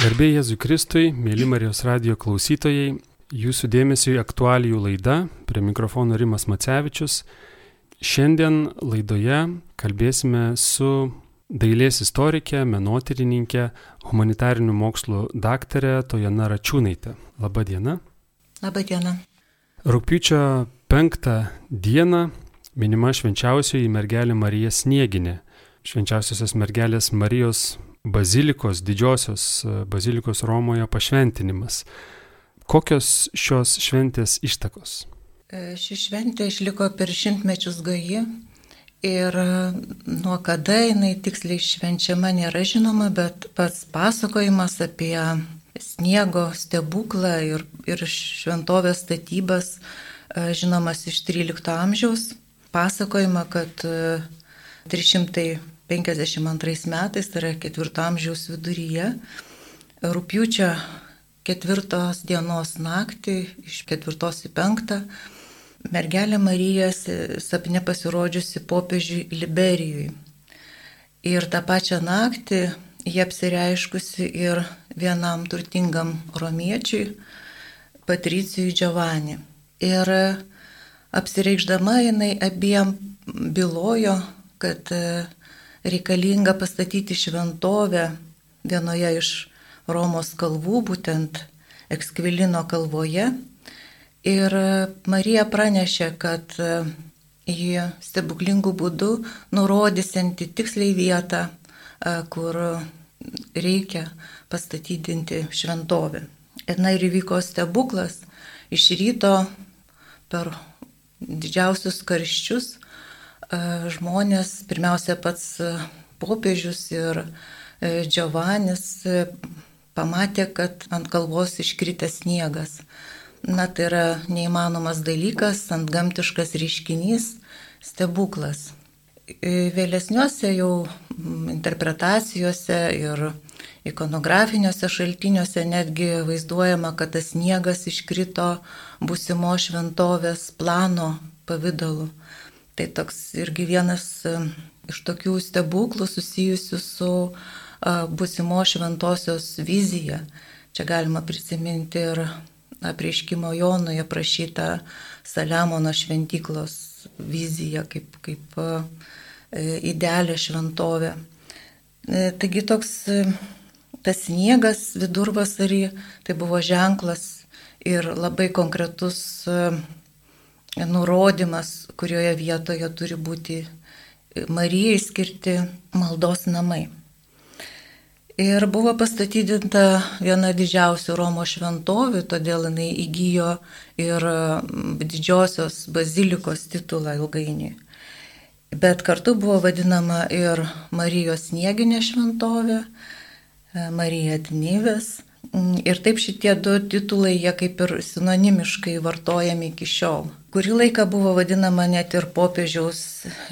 Garbėjai Jėzui Kristui, mėly Marijos radio klausytojai, jūsų dėmesio į aktualijų laidą, prie mikrofono Rimas Macevičius. Šiandien laidoje kalbėsime su dailės istorikė, menotyrininkė, humanitarinių mokslų daktarė Tojana Račiūnaitė. Labadiena. Labadiena. Rūpiučio penktą dieną minima švenčiausioji mergelė Marija Snieginė. Švenčiausiosios mergelės Marijos bazilikos, didžiosios e, bazilikos Romoje pašventinimas. Kokios šios šventės ištakos? E, ši šventė išliko per šimtmečius gaji ir e, nuo kada jinai tiksliai švenčiama nėra žinoma, bet pats pasakojimas apie sniego stebuklą ir, ir šventovės statybas žinomas iš 13 amžiaus. Pasakojama, kad 300 52 metais, tai yra ketvirto amžiaus viduryje, rūpjūčio ketvirtos dienos naktį, iš ketvirtos į penktą, mergelė Marija sapne pasirodžiusi popiežiui Liberijui. Ir tą pačią naktį jie apsireiškusi ir vienam turtingam romiečiui, Patricijui Džiavani. Ir apsireikšdama jinai abiem bylojo, kad reikalinga pastatyti šventovę vienoje iš Romos kalvų, būtent Ekskvilino kalvoje. Ir Marija pranešė, kad ji stebuklingų būdų nurodysianti tiksliai vietą, kur reikia pastatydinti šventovę. Ir na ir įvyko stebuklas iš ryto per didžiausius karščius žmonės, pirmiausia pats popiežius ir Džiovanis pamatė, kad ant kalvos iškritęs sniegas. Na tai yra neįmanomas dalykas, ant gamtiškas reiškinys, stebuklas. Vėlesniuose jau interpretacijose ir ikonografiniuose šaltiniuose netgi vaizduojama, kad tas sniegas iškrito būsimo šventovės plano pavydalu. Tai toks irgi vienas e, iš tokių stebuklų susijusių su busimo šventosios vizija. Čia galima prisiminti ir apreiškimo Jonui aprašytą Saliamono šventyklos viziją kaip, kaip idealią šventovę. E, taigi toks tas sniegas vidurvasarį tai buvo ženklas ir labai konkretus nurodymas, kurioje vietoje turi būti Marijai skirti maldos namai. Ir buvo pastatydinta viena didžiausių Romos šventovių, todėl jinai įgyjo ir didžiosios bazilikos titulą ilgainiui. Bet kartu buvo vadinama ir Marijos snieginė šventovė, Marija Dnyvės. Ir taip šitie du titulai, jie kaip ir sinonimiškai vartojami iki šiol. Kurį laiką buvo vadinama net ir popiežiaus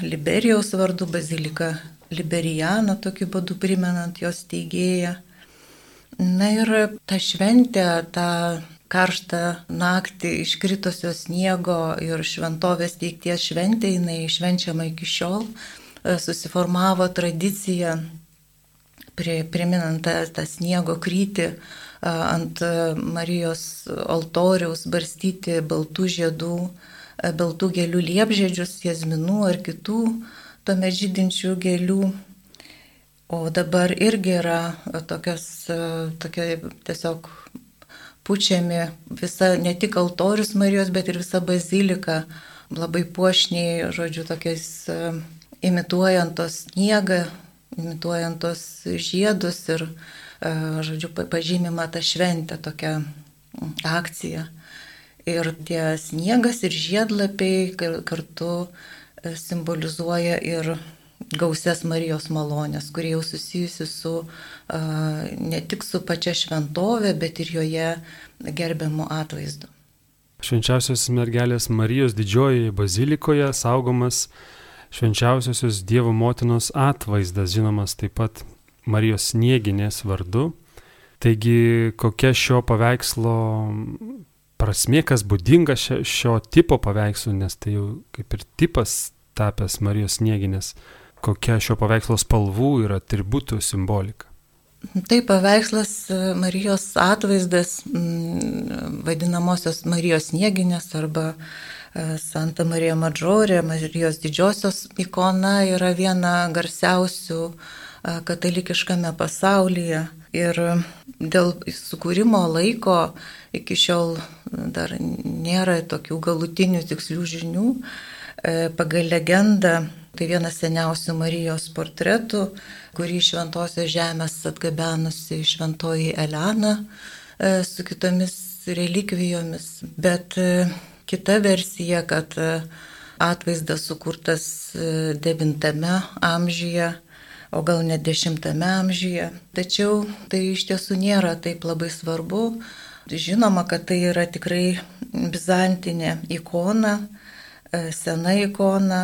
Liberijaus vardu bazilika Liberijano, tokiu būdu primenant jos teigėją. Na ir ta šventė, ta karštą naktį iškritusio sniego ir šventovės teikties šventė, jinai švenčiama iki šiol, e, susiformavo tradicija, priminant tą, tą sniego krytį ant Marijos altoriaus barstyti baltų žiedų baltų gėlių liepžiedžius, jazminų ar kitų tuomet žydinčių gėlių. O dabar irgi yra tokios, tokia tiesiog pučiami visa, ne tik altorius Marijos, bet ir visa bazilika, labai puošniai, žodžiu, tokiais imituojant tos sniegą, imituojant tos žiedus ir, žodžiu, pažymima ta šventė, tokia akcija. Ir tie sniegas ir žiedlapiai kartu e, simbolizuoja ir gausias Marijos malonės, kurie jau susijusi su ne tik su pačia šventovė, bet ir joje gerbiamu atvaizdu. Švenčiausios mergelės Marijos didžiojoje bazilikoje saugomas švenčiausiosios Dievo motinos atvaizdas, žinomas taip pat Marijos snieginės vardu. Taigi kokia šio paveikslo prasmė, kas būdinga šio, šio tipo paveikslų, nes tai jau kaip ir tipas tapęs Marijos snieginės, kokia šio paveikslo spalvų ir atributų simbolika. Tai paveikslas Marijos atvaizdas, vadinamosios Marijos nieginės arba Santa Marija Madžorė, Marijos didžiosios ikona yra viena garsiausių katalikiškame pasaulyje. Ir dėl sukūrimo laiko iki šiol dar nėra tokių galutinių tikslių žinių. E, pagal legendą tai vienas seniausių Marijos portretų, kurį šventosios žemės atgabenusi šventoji Elena e, su kitomis relikvijomis. Bet e, kita versija, kad atvaizdas sukurtas 9 amžiuje o gal net dešimtame amžiuje. Tačiau tai iš tiesų nėra taip labai svarbu. Žinoma, kad tai yra tikrai bizantinė ikona, e, sena ikona,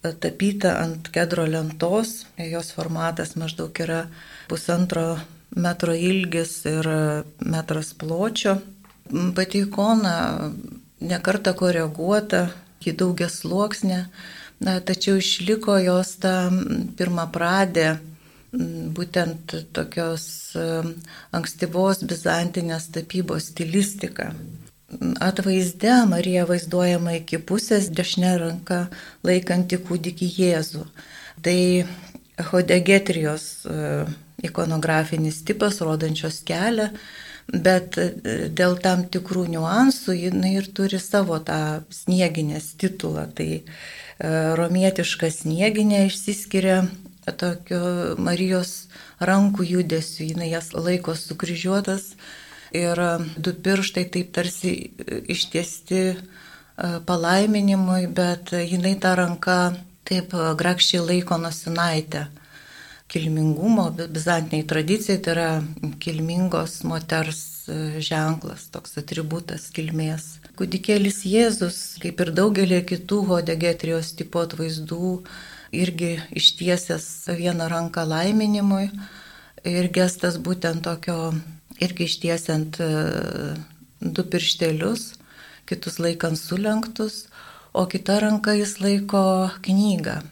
e, tapyta ant kedro lentos. Jos formatas maždaug yra pusantro metro ilgis ir metras pločio. Pati ikona nekarta koreguota, ji daugias sluoksnė Na, tačiau išliko jos ta pirmą pradė, būtent tokios ankstyvos bizantinės tapybos stilistika. Atvaizde Marija vaizduojama iki pusės dešinė ranka laikanti kūdikį Jėzų. Tai Hodegetrijos ikonografinis tipas, rodančios kelią, bet dėl tam tikrų niuansų jinai ir turi savo tą snieginės titulą. Tai E, romietiška snieginė išsiskiria tokio Marijos rankų judesiu, jinai jas laiko sukryžiuotas ir du pirštai taip tarsi ištiesti e, palaiminimui, bet jinai tą ranką taip grakščiai laiko nusinaitę. Kilmingumo, bizantiniai tradicijai tai yra kilmingos moters e, ženklas, toks atributas kilmės. Kudikėlis Jėzus, kaip ir daugelį kitų hodegetrijos tipo atvaizdų, irgi ištiesęs vieną ranką laiminimui ir gestas būtent tokio, irgi ištiesiant e, du pirštelius, kitus laikant sulenktus, o kita ranka jis laiko knygą,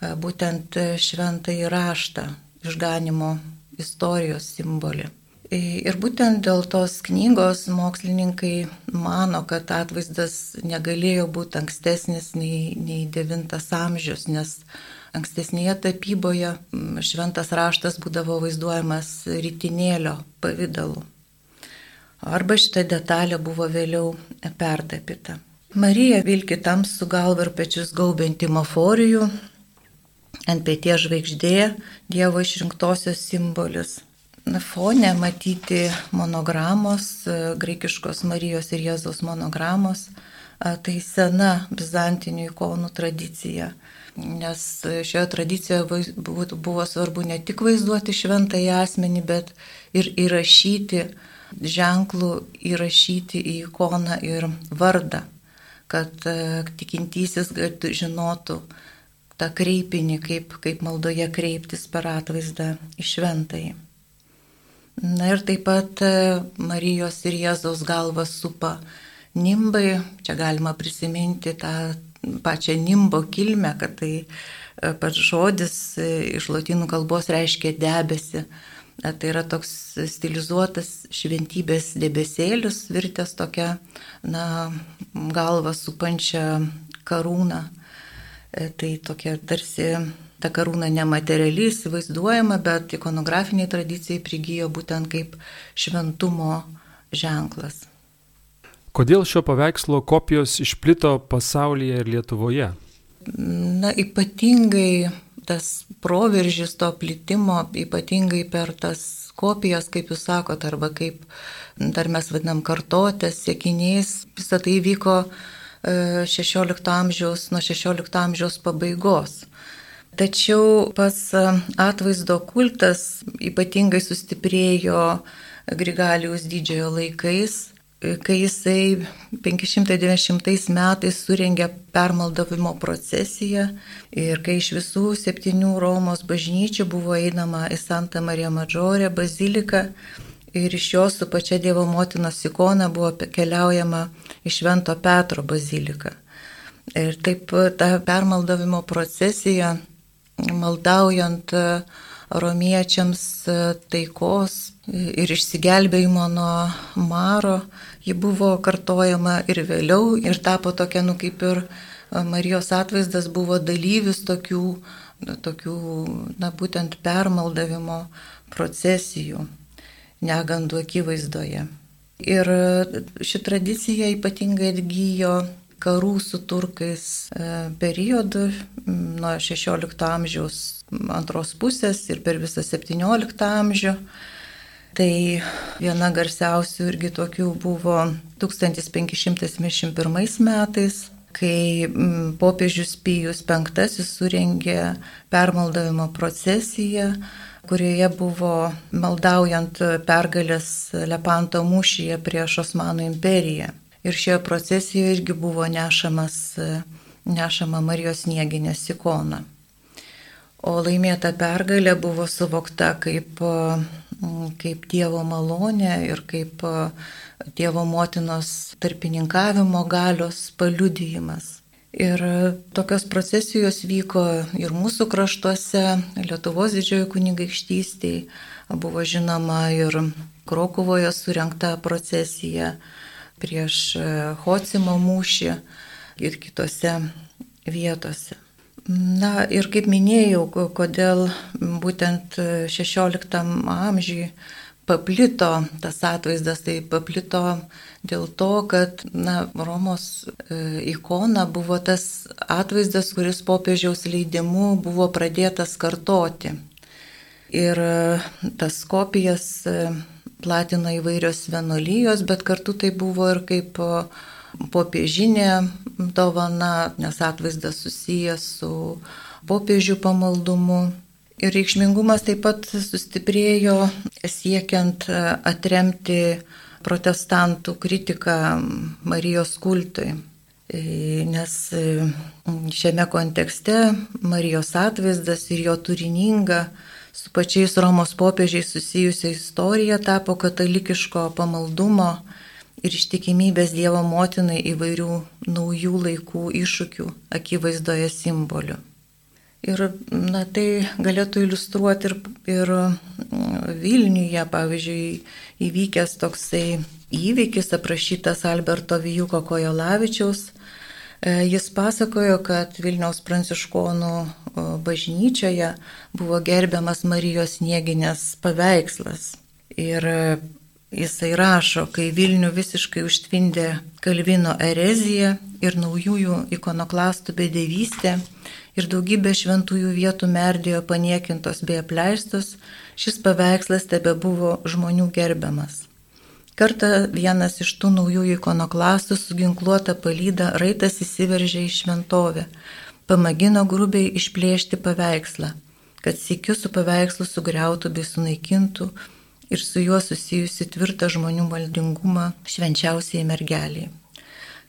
būtent šventai raštą, išganimo istorijos simbolį. Ir būtent dėl tos knygos mokslininkai mano, kad atvaizdas negalėjo būti ankstesnis nei, nei 9 amžius, nes ankstesnėje tapyboje šventas raštas būdavo vaizduojamas rytinėlio pavydalu. Arba šita detalė buvo vėliau pertapyta. Marija vilki tamsų galvą ir pečius gaubianti maforijų, ant pėties žvaigždė Dievo išrinktosios simbolis fone matyti monogramos, e, graikiškos Marijos ir Jėzaus monogramos. Tai sena bizantinių ikonų tradicija, nes šioje tradicijoje buvo svarbu ne tik vaizduoti šventąjį asmenį, bet ir įrašyti ženklų, įrašyti į ikoną ir vardą, kad e, tikintysis žinotų tą kreipinį, kaip, kaip maldoje kreiptis per atvaizdą į šventąjį. Na ir taip pat e, Marijos ir Jėzaus galvas supa nimbai. Čia galima prisiminti tą pačią nimbo kilmę, kad tai e, pats žodis e, iš latinų kalbos reiškia debesi. Tai yra toks stilizuotas šventybės debesėlis, virtęs tokia, na, galva supančia karūną. Tai tokia tarsi ta karūna nematerialiai įsivaizduojama, bet ikonografiniai tradicijai prigijo būtent kaip šventumo ženklas. Kodėl šio paveikslo kopijos išplito pasaulyje ir Lietuvoje? Na, ypatingai tas proveržis to plitimo, ypatingai per tas kopijas, kaip jūs sakote, arba kaip dar mes vadinam kartotės, siekiniais, visą tai vyko 16 e, amžiaus, nuo 16 amžiaus pabaigos. Tačiau pats e, atvaizdo kultas ypatingai sustiprėjo Grigalijos didžiojo laikais, kai jisai 590 metais surengė permaldavimo procesiją ir kai iš visų septynių Romos bažnyčių buvo einama į Santa Marija Madžorė baziliką ir iš jos su pačia Dievo motinos ikona buvo keliaujama į Švento Petro baziliką. Ir taip ta permaldavimo procesija maldaujant e, romiečiams taikos ir išsigelbėjimo nuo maro. Ji buvo kartojama ir vėliau ir tapo tokia, nu kaip ir Marijos atvaizdas buvo dalyvis tokių, tokių na būtent permaldavimo procesijų negandų akivaizdoje. Ir ši tradicija ypatingai atgyjo karų su turkais e, periodu nuo 16 amžiaus antros pusės ir per visą 17 amžių. Tai viena garsiausių irgi tokių buvo 1571 metais, kai popiežius Pijus V surengė permaldavimo procesiją, kurioje buvo maldaujant pergalės Lepanto mūšyje prieš Osmanų imperiją. Ir šioje procesijoje irgi buvo nešamas, nešama Marijos Nieginės ikona. O laimėta pergalė buvo suvokta kaip, kaip Dievo malonė ir kaip Dievo motinos tarpininkavimo galios paliudijimas. Ir tokios procesijos vyko ir mūsų kraštuose, Lietuvos didžiojo kunigaikštystėje, buvo žinoma ir Krokuvoje surinkta procesija, prieš e, Hocimo mūšį ir kitose vietose. Na ir kaip minėjau, kodėl būtent 16 amžiui paplito tas atvaizdas, tai paplito dėl to, kad na, Romos e, ikona buvo tas atvaizdas, kuris popiežiaus leidimu buvo pradėtas kartoti. Ir e, tas kopijas platino įvairios vienuolijos, bet kartu tai buvo ir kaip popiežinė dovana, nes atvaizdas susijęs su popiežių pamaldumu. Ir reikšmingumas taip pat sustiprėjo siekiant atremti protestantų kritiką Marijos kultui. Nes šiame kontekste Marijos atvaizdas ir jo turininga su pačiais Romos popiežiais susijusia istorija tapo katalikiško pamaldumo ir ištikimybės Dievo motinai įvairių naujų laikų iššūkių akivaizdoje simboliu. Ir na, tai galėtų iliustruoti ir, ir Vilniuje, pavyzdžiui, įvykęs toksai įvykis aprašytas Alberto Vijuko Kojolavičiaus E, jis pasakojo, kad Vilniaus pranciškonų bažnyčioje buvo gerbiamas Marijos Nieginės paveikslas. Ir e, jisai rašo, kai Vilnių visiškai užtvindė Kalvino erezija ir naujųjų ikonoklastų bedėvystė ir daugybė šventųjų vietų merdėjo paniekintos bei apleistos, šis paveikslas tebe buvo žmonių gerbiamas. Kartą vienas iš tų naujųjų ikonoklastų su ginkluota palyda raitas įsiveržė į šventovę, pamagino grubiai išplėšti paveikslą, kad sėkiu su paveikslu sugriautų bei sunaikintų ir su juo susijusi tvirtą žmonių maldingumą švenčiausiai mergeliai.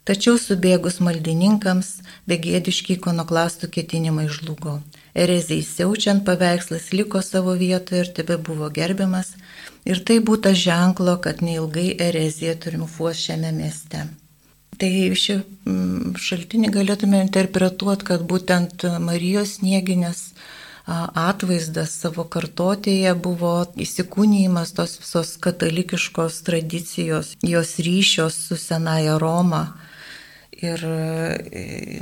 Tačiau subėgus maldininkams, begėdiški ikonoklastų ketinimai žlugo. Erezijai siaučiant paveikslas liko savo vietoje ir tebe buvo gerbiamas, Ir tai būtų ženklo, kad neilgai erezija triumfuos šiame mieste. Tai šį mm, šaltinį galėtume interpretuoti, kad būtent Marijos nieginės atvaizdas savo kartotėje buvo įsikūnymas tos visos katalikiškos tradicijos, jos ryšios su Senaja Roma ir,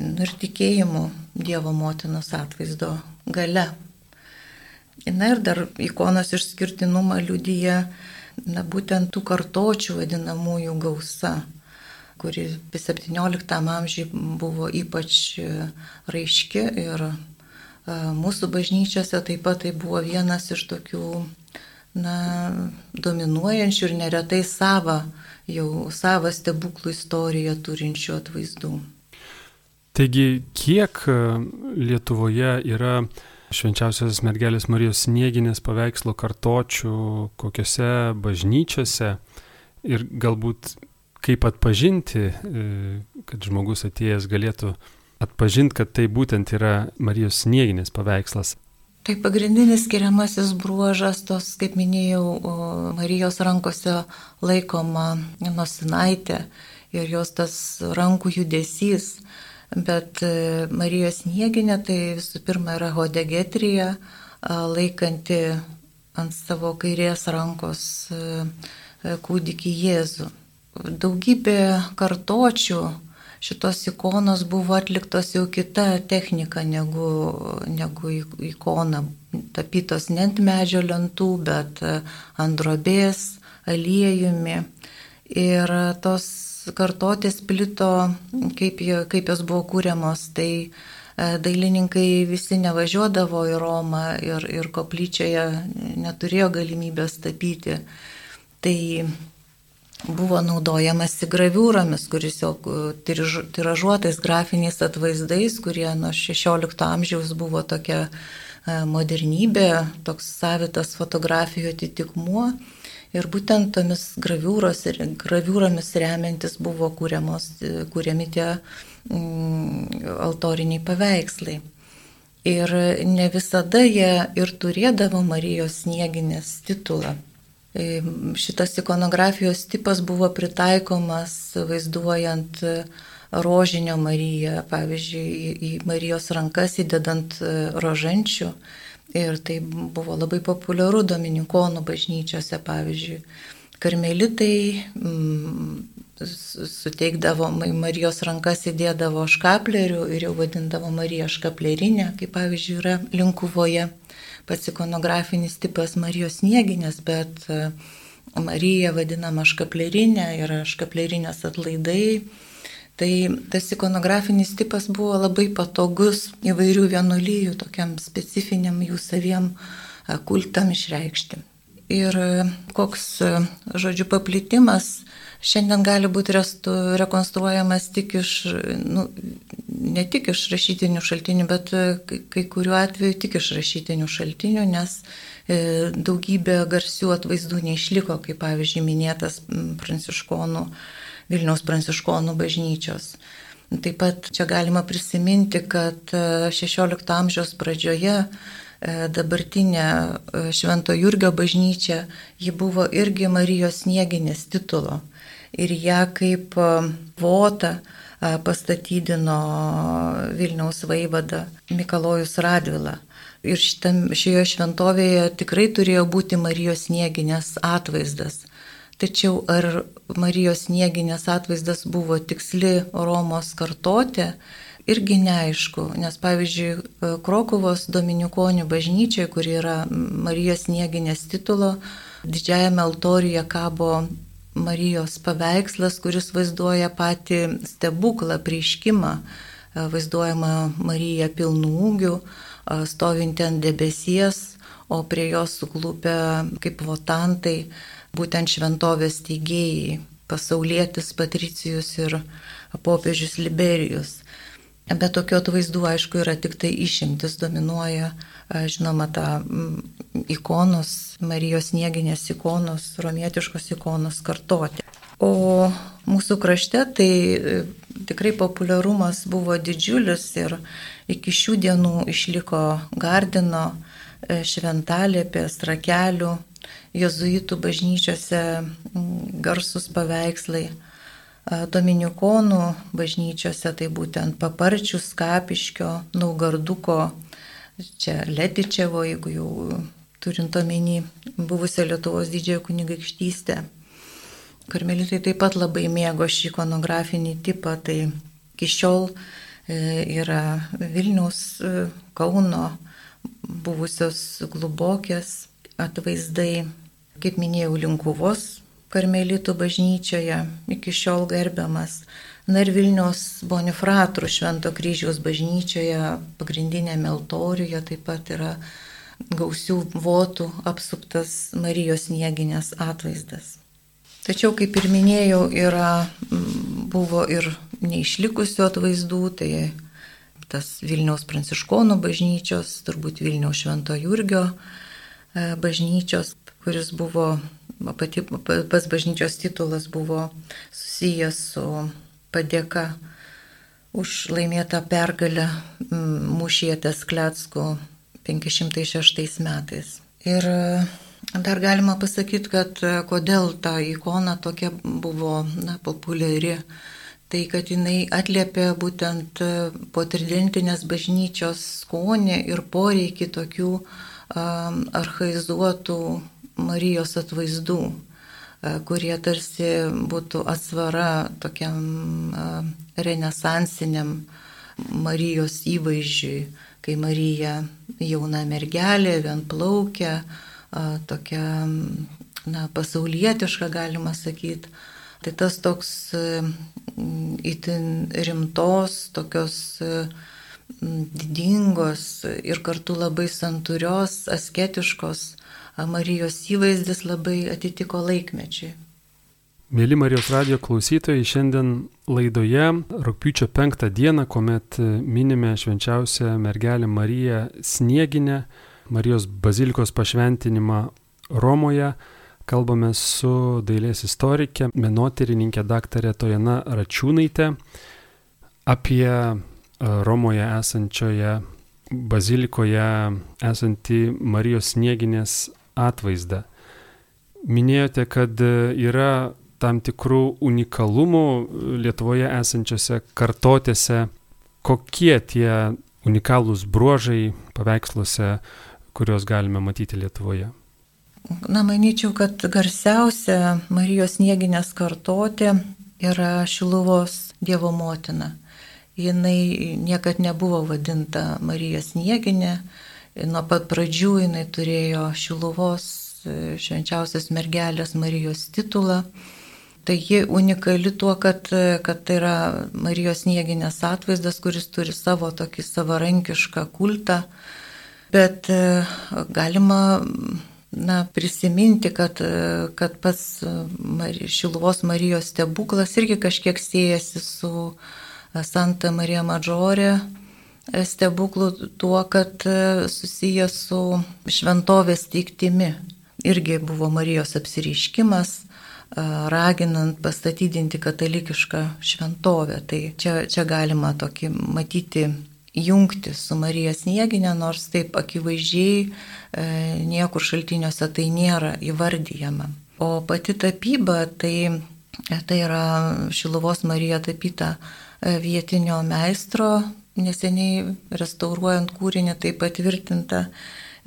nu, ir tikėjimu Dievo motinos atvaizdo gale. Na ir dar ikonos išskirtinumą liudyja na, būtent tų kartočių vadinamųjų gausa, kuri 17 amžiai buvo ypač raiški ir mūsų bažnyčiose taip pat tai buvo vienas iš tokių na, dominuojančių ir neretai savo, jau savo stebuklų istoriją turinčių atvaizdų. Taigi, kiek Lietuvoje yra švenčiausios mergelės Marijos snieginės paveikslo kartočių kokiose bažnyčiose ir galbūt kaip atpažinti, e, kad žmogus atėjęs galėtų atpažinti, kad tai būtent yra Marijos snieginės paveikslas. Tai pagrindinis skiriamasis bruožas, tos, kaip minėjau, Marijos rankose laikoma nosinaitė ir jos tas rankų judesys Bet e, Marijos snieginė tai visų pirma yra hodegetrija laikanti ant savo kairės rankos kūdikį Jėzų. Daugybė kartočių šitos ikonos buvo atliktos jau kita technika negu, negu ikona, tapytos ne ant medžio lentų, bet ant drobės, aliejumi. Ir tos kartotės plito, kaip, kaip jos buvo kūriamos, tai e, dailininkai visi nevažiuodavo į Romą ir, ir koplyčioje neturėjo galimybės tapyti. Tai buvo naudojamasi graviūromis, kuris jau tiražuotais grafiniais atvaizdais, kurie nuo 16 amžiaus buvo tokia e, modernybė, toks savitas fotografijų atitikmuo. Ir būtent tomis graviūromis remiantis buvo kūriamos, kūriami tie mm, altoriniai paveikslai. Ir ne visada jie ir turėdavo Marijos snieginės titulą. E, šitas ikonografijos tipas buvo pritaikomas vaizduojant rožinio Mariją, pavyzdžiui, į Marijos rankas įdedant rožančių Ir tai buvo labai populiaru Dominikonų bažnyčiose, pavyzdžiui. Karmelitai mm, suteikdavo Marijos rankas įdėdavo škaplerių ir jau vadindavo Mariją škaplerinę, kaip pavyzdžiui yra Linkuvoje. Pats ikonografinis tipas Marijos snieginės, bet e, Marija vadinama škaplerinė, yra škaplerinės atlaidai Tai tas ikonografinis tipas buvo labai patogus įvairių vienuolyjų, tokiam specifiniam jų saviem kultam išreikšti. Ir koks, žodžiu, paplitimas šiandien gali būti restu, rekonstruojamas tik iš, nu, ne tik iš rašytinių šaltinių, bet kai kuriuo atveju tik iš rašytinių šaltinių, nes e, daugybė garsių atvaizdų neišliko, kaip pavyzdžiui minėtas pranciškonų Vilniaus pranciškonų bažnyčios. Taip pat čia galima prisiminti, kad XVI e, amžiaus pradžioje e, dabartinė e, Švento Jurgio bažnyčia, ji buvo irgi Marijos snieginės titulo. Ir ją kaip votą pastatydino Vilniaus vaivada Mikalojus Radvila. Ir šitam, šioje šventovėje tikrai turėjo būti Marijos snieginės atvaizdas. Tačiau ar Marijos snieginės atvaizdas buvo tiksli Romos kartotė, irgi neaišku, nes pavyzdžiui, Krokovos Dominikonių bažnyčioje, kur yra Marijos snieginės titulo, didžiajame altoriuje kabo Marijos paveikslas, kuris vaizduoja patį stebuklą, prieškimą, vaizduojama Marija pilnų ūgių, stovinti ant debesies, o prie jos suklupę kaip votantai būtent šventovės teigėjai, pasaulietis Patricijus ir popiežius Liberijus. Bet tokių atvaizdų, aišku, yra tik tai išimtis, dominuoja, žinoma, ta ikonos, Marijos nieginės ikonos, romietiškos ikonos kartoti. O mūsų krašte tai e, tikrai populiarumas buvo didžiulis ir iki šių dienų išliko Gardino, e, Šventalėpės, Rakelių, jezuitų bažnyčiose garsus paveikslai. Dominikonų bažnyčiose tai būtent Paparčių, Skapiškio, Naugarduko, čia Letičevo, jeigu jau turint omeny buvusią Lietuvos didžiąją kunigaikštystę. Karmelitai taip pat labai mėgo šį ikonografinį tipą, tai iki šiol e, yra Vilniaus, e, Kauno buvusios glubokės atvaizdai, kaip minėjau, Linkuvos karmelitų bažnyčioje iki šiol gerbiamas. Na ir Vilnius Bonifratrų Švento kryžiaus bažnyčioje, pagrindinėme altoriuje taip pat yra gausių votų apsuptas Marijos nieginės atvaizdas. Tačiau, kaip ir minėjau, yra, buvo ir neišlikusių atvaizdų, tai tas Vilniaus pranciškonų bažnyčios, turbūt Vilniaus Švento Jurgio E, bažnyčios, kuris buvo, pati, pas bažnyčios titulas buvo susijęs su padėka už laimėtą pergalę mušietės Kletskų 506 metais. Ir e, dar galima pasakyti, kad e, kodėl ta ikona tokia buvo na, populiari. Tai kad jinai atliepia būtent po tridentinės bažnyčios skonį ir poreikį tokių arhaizuotų Marijos atvaizdų, kurie tarsi būtų atsvara tokiam renesansiniam Marijos įvaizdžiui, kai Marija jauna mergelė, vienplaukia, tokia na, pasaulietiška, galima sakyti. Tai tas toks itin rimtos, tokios didingos ir kartu labai santūrios, asketiškos Marijos įvaizdis labai atitiko laikmečiui. Mėly Marijos radio klausytojai, šiandien laidoje rūpiučio penktą dieną, kuomet minime švenčiausią mergelę Mariją Snieginę, Marijos bazilikos pašventinimą Romoje, kalbame su dailės istorikė, menotyrininkė daktarė Tojana Račiūnaitė apie Romoje esančioje bazilikoje esantį Marijos snieginės atvaizdą. Minėjote, kad yra tam tikrų unikalumų Lietuvoje esančiose kartotėse. Kokie tie unikalūs bruožai paveiksluose, kuriuos galime matyti Lietuvoje? Na, manyčiau, kad garsiausia Marijos snieginės kartotė yra Šiluvos Dievo motina jinai niekad nebuvo vadinta Marija Snieginė. Nuo pat pradžių jinai turėjo Šiluvos e, švenčiausios mergelės Marijos titulą. Tai ji unikali tuo, kad, kad tai yra Marijos Snieginės atvaizdas, kuris turi savo tokį savarankišką kultą. Bet e, galima na, prisiminti, kad, kad pats Šiluvos Marijos stebuklas irgi kažkiek siejasi su Santa Marija Madžorė stebuklų tuo, kad e, susijęs su šventovės teiktimi. Irgi buvo Marijos apsiriškimas, e, raginant pastatydinti katalikišką šventovę. Tai čia, čia galima tokį matyti jungti su Marija Snieginė, nors taip akivaizdžiai e, niekur šaltiniuose tai nėra įvardyjama. O pati tapyba, tai, tai yra Šiluvos Marija tapyta vietinio meistro, neseniai restauruojant kūrinį, tai patvirtinta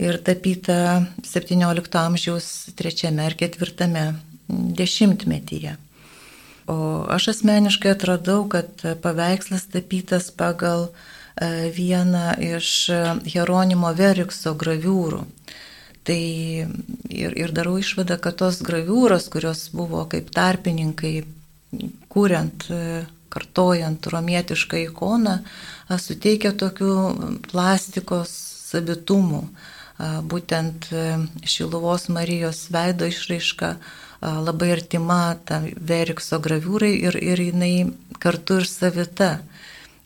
ir tapyta 17 amžiaus trečiame ar ketvirtame dešimtmetyje. O aš asmeniškai atradau, kad paveikslas tapytas pagal e, vieną iš Hieronimo Verikso graviūrų. Tai ir, ir darau išvadą, kad tos graviūros, kurios buvo kaip tarpininkai, kuriant e, kartojant romietišką ikoną, suteikia tokių plastikos savitumų. Būtent e, Šiluvos Marijos veido išraiška labai artima tam Verikso graviūrai ir, ir jinai kartu ir savita.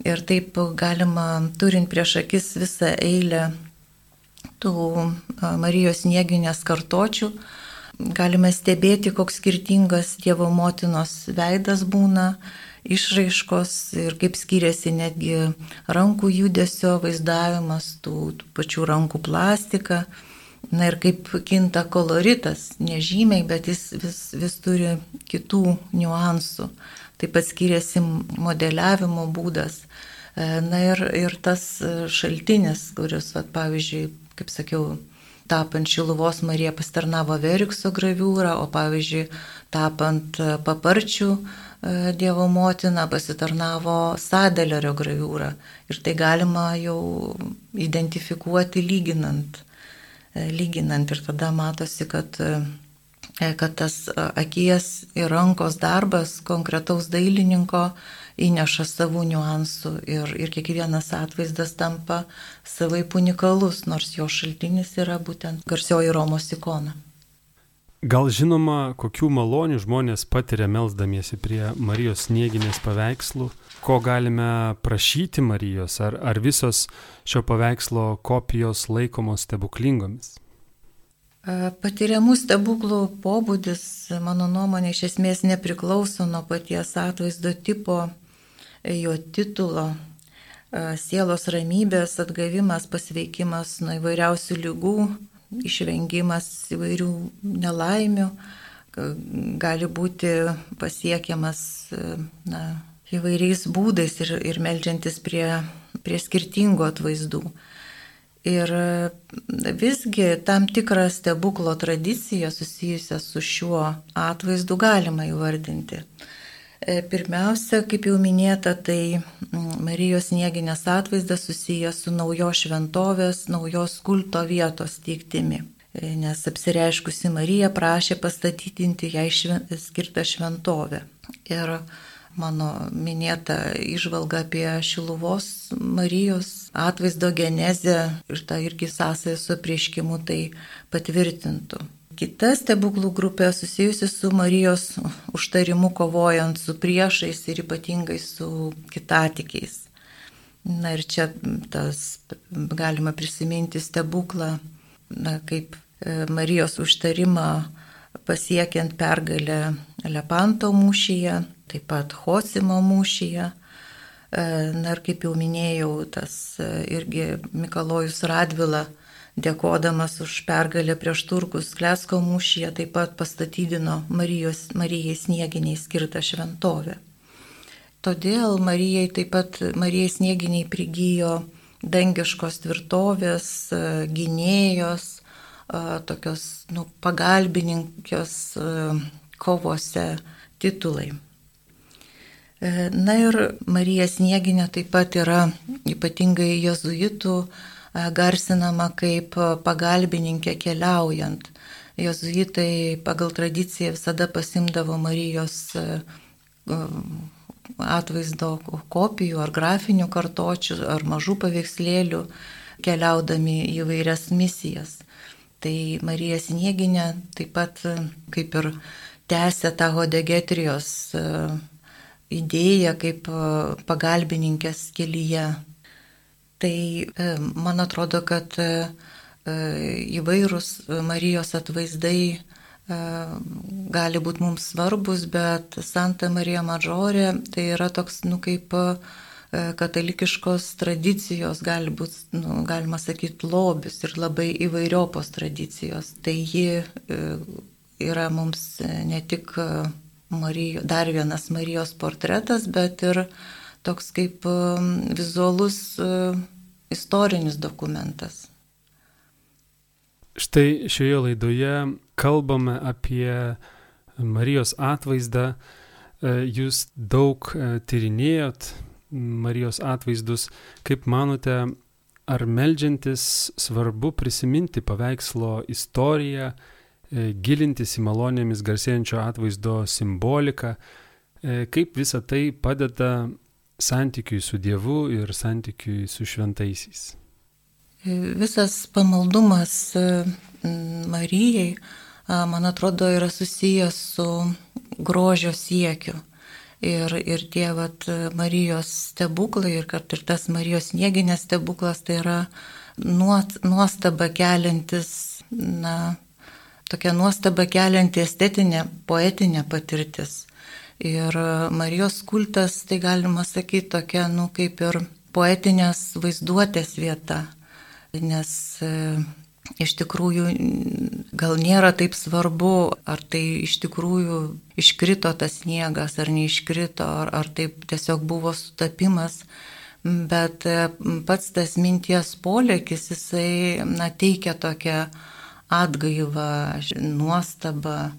Ir taip galima, turint prieš akis visą eilę tų Marijos nieginės kartočių, galime stebėti, koks skirtingas Dievo motinos veidas būna išraiškos ir kaip skiriasi netgi rankų judesio vaizdavimas, tų, tų pačių rankų plastika. Na ir kaip kinta koloritas, nežymiai, bet jis vis, vis turi kitų niuansų. Taip pat skiriasi modeliavimo būdas. E, na ir, ir tas šaltinis, kuris, vat, pavyzdžiui, kaip sakiau, tapant Šiluvos Marija pastarnavo Verikso graviūrą, o pavyzdžiui, tapant paparčių Dievo motina pasitarnavo Sadelerio graviūrą ir tai galima jau identifikuoti lyginant. E, lyginant ir tada matosi, kad, e, kad tas akies ir rankos darbas konkretaus dailininko įneša savų niuansų ir, ir kiekvienas atvaizdas tampa savaip unikalus, nors jo šaltinis yra būtent garsioji Romos ikona. Gal žinoma, kokių malonių žmonės patiria melzdamiesi prie Marijos snieginės paveikslų, ko galime prašyti Marijos, ar, ar visos šio paveikslo kopijos laikomos stebuklingomis? Patiriamų stebuklų pobūdis, mano nuomonė, iš esmės nepriklauso nuo paties atvaizdo tipo, jo titulo, sielos ramybės, atgavimas, pasveikimas nuo įvairiausių lygų, išvengimas įvairių nelaimių gali būti pasiekiamas na, įvairiais būdais ir, ir melžiantis prie, prie skirtingų atvaizdų. Ir visgi tam tikrą stebuklo tradiciją susijusią su šiuo atvaizdu galima įvardinti. E, pirmiausia, kaip jau minėta, tai Marijos nieginės atvaizdas susijęs su naujos šventovės, naujos kulto vietos teiktimi. E, nes apsireiškusi Marija prašė pastatydinti jai šven, skirtą šventovę. Ir mano minėta išvalga apie Šiluvos Marijos atvaizdo genezę ir tą irgi sąsąją su prieškimu tai patvirtintų. Kita stebuklų grupė susijusi su Marijos užtarimu kovojant su priešais ir ypatingai su kitatikiais. Na ir čia tas galima prisiminti stebuklą, na, kaip e, Marijos užtarimą pasiekiant pergalę Lepanto mūšyje, taip pat Hosimo mūšyje. E, na ir kaip jau minėjau, tas e, irgi Mikalojus Radvila, dėkodamas už pergalę prieš turkus Klesko mūšyje, taip pat pastatydino Marijos, Marijai snieginiai skirtą šventovę. Todėl Marijai taip pat Marijai snieginiai prigijo dangiškos tvirtovės, e, gynėjos, tokios nu, pagalbininkios kovose titulai. E, na ir Marija Snieginė taip pat yra ypatingai jezuitų e, garsinama kaip pagalbininkė keliaujant. Jezuitai pagal tradiciją visada pasimdavo Marijos e, atvaizdo kopijų ar grafinių kartočių ar mažų paveikslėlių keliaudami į vairias misijas. Tai Marija Snieginė taip pat kaip ir tęsė tą hodegetrijos idėją kaip e, pagalbininkės kelyje. Tai e, man atrodo, kad e, įvairūs Marijos atvaizdai gali būti mums svarbus, bet Santa Marija Mažorė tai yra toks, nu, kaip katalikiškos tradicijos, gali būti, nu, galima sakyti, lobis ir labai įvairiopos tradicijos. Tai ji yra mums ne tik Marijo, dar vienas Marijos portretas, bet ir toks kaip um, vizualus uh, istorinis dokumentas. Štai šioje laidoje kalbame apie Marijos atvaizdą. Uh, jūs daug uh, tyrinėjot Marijos atvaizdus. Kaip manote, ar melžiantis svarbu prisiminti paveikslo istoriją, E, gilintis į malonėmis garsėjančio atvaizdo simboliką, e, kaip visa tai padeda santykiui su Dievu ir santykiui su šventaisiais. E, visas pamaldumas Marijai, man atrodo, yra susijęs su grožio siekiu. Ir, ir tie vat, Marijos stebuklai, ir kad ir tas Marijos nieginės stebuklas, tai yra nuostaba keliantis, na, tokia nuostaba kelianti estetinė, poetinė patirtis. Ir Marijos kultas, tai galima sakyti, tokia, nu, kaip ir poetinės vaizduotės vieta, nes e, iš tikrųjų gal nėra taip svarbu, ar tai iš tikrųjų iškrito tas sniegas, ar neiškrito, ar, ar taip tiesiog buvo sutapimas, bet e, pats tas minties polėkis, jisai na, teikia tokią atgaiva, nuostaba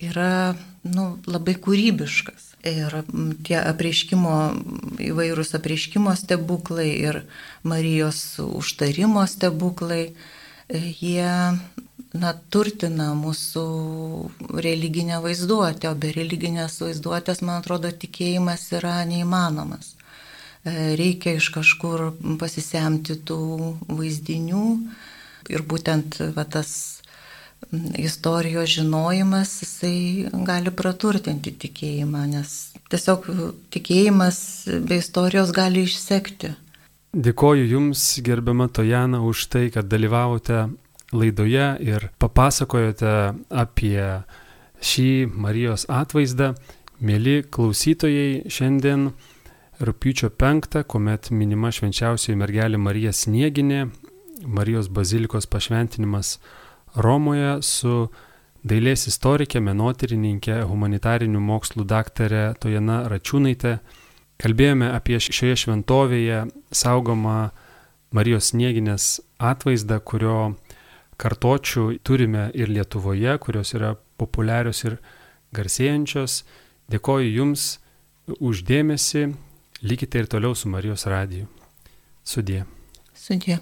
yra nu, labai kūrybiškas. Ir tie apreiškimo, įvairūs apreiškimo stebuklai ir Marijos užtarimo stebuklai, jie na, turtina mūsų religinę vaizduotę, o be religinės vaizduotės, man atrodo, tikėjimas yra neįmanomas. Reikia iš kažkur pasisemti tų vaizdinių, ir būtent va, tas istorijos žinojimas, jisai gali praturtinti tikėjimą, nes tiesiog tikėjimas be istorijos gali išsekti. Dėkoju Jums, gerbiama Tojana, už tai, kad dalyvavote laidoje ir papasakojote apie šį Marijos atvaizdą. Mėly klausytojai, šiandien rūpiučio 5, kuomet minima švenčiausioji mergelė Marija Snieginė, Marijos bazilikos pašventinimas Romoje su dailės istorikė, menotyrininkė, humanitarinių mokslų daktarė Tojana Račiūnaitė. Kalbėjome apie šioje šventovėje saugomą Marijos snieginės atvaizdą, kurio kartočių turime ir Lietuvoje, kurios yra populiarios ir garsėjančios. Dėkoju Jums uždėmesi, likite ir toliau su Marijos radiju. Sudė. Sudė.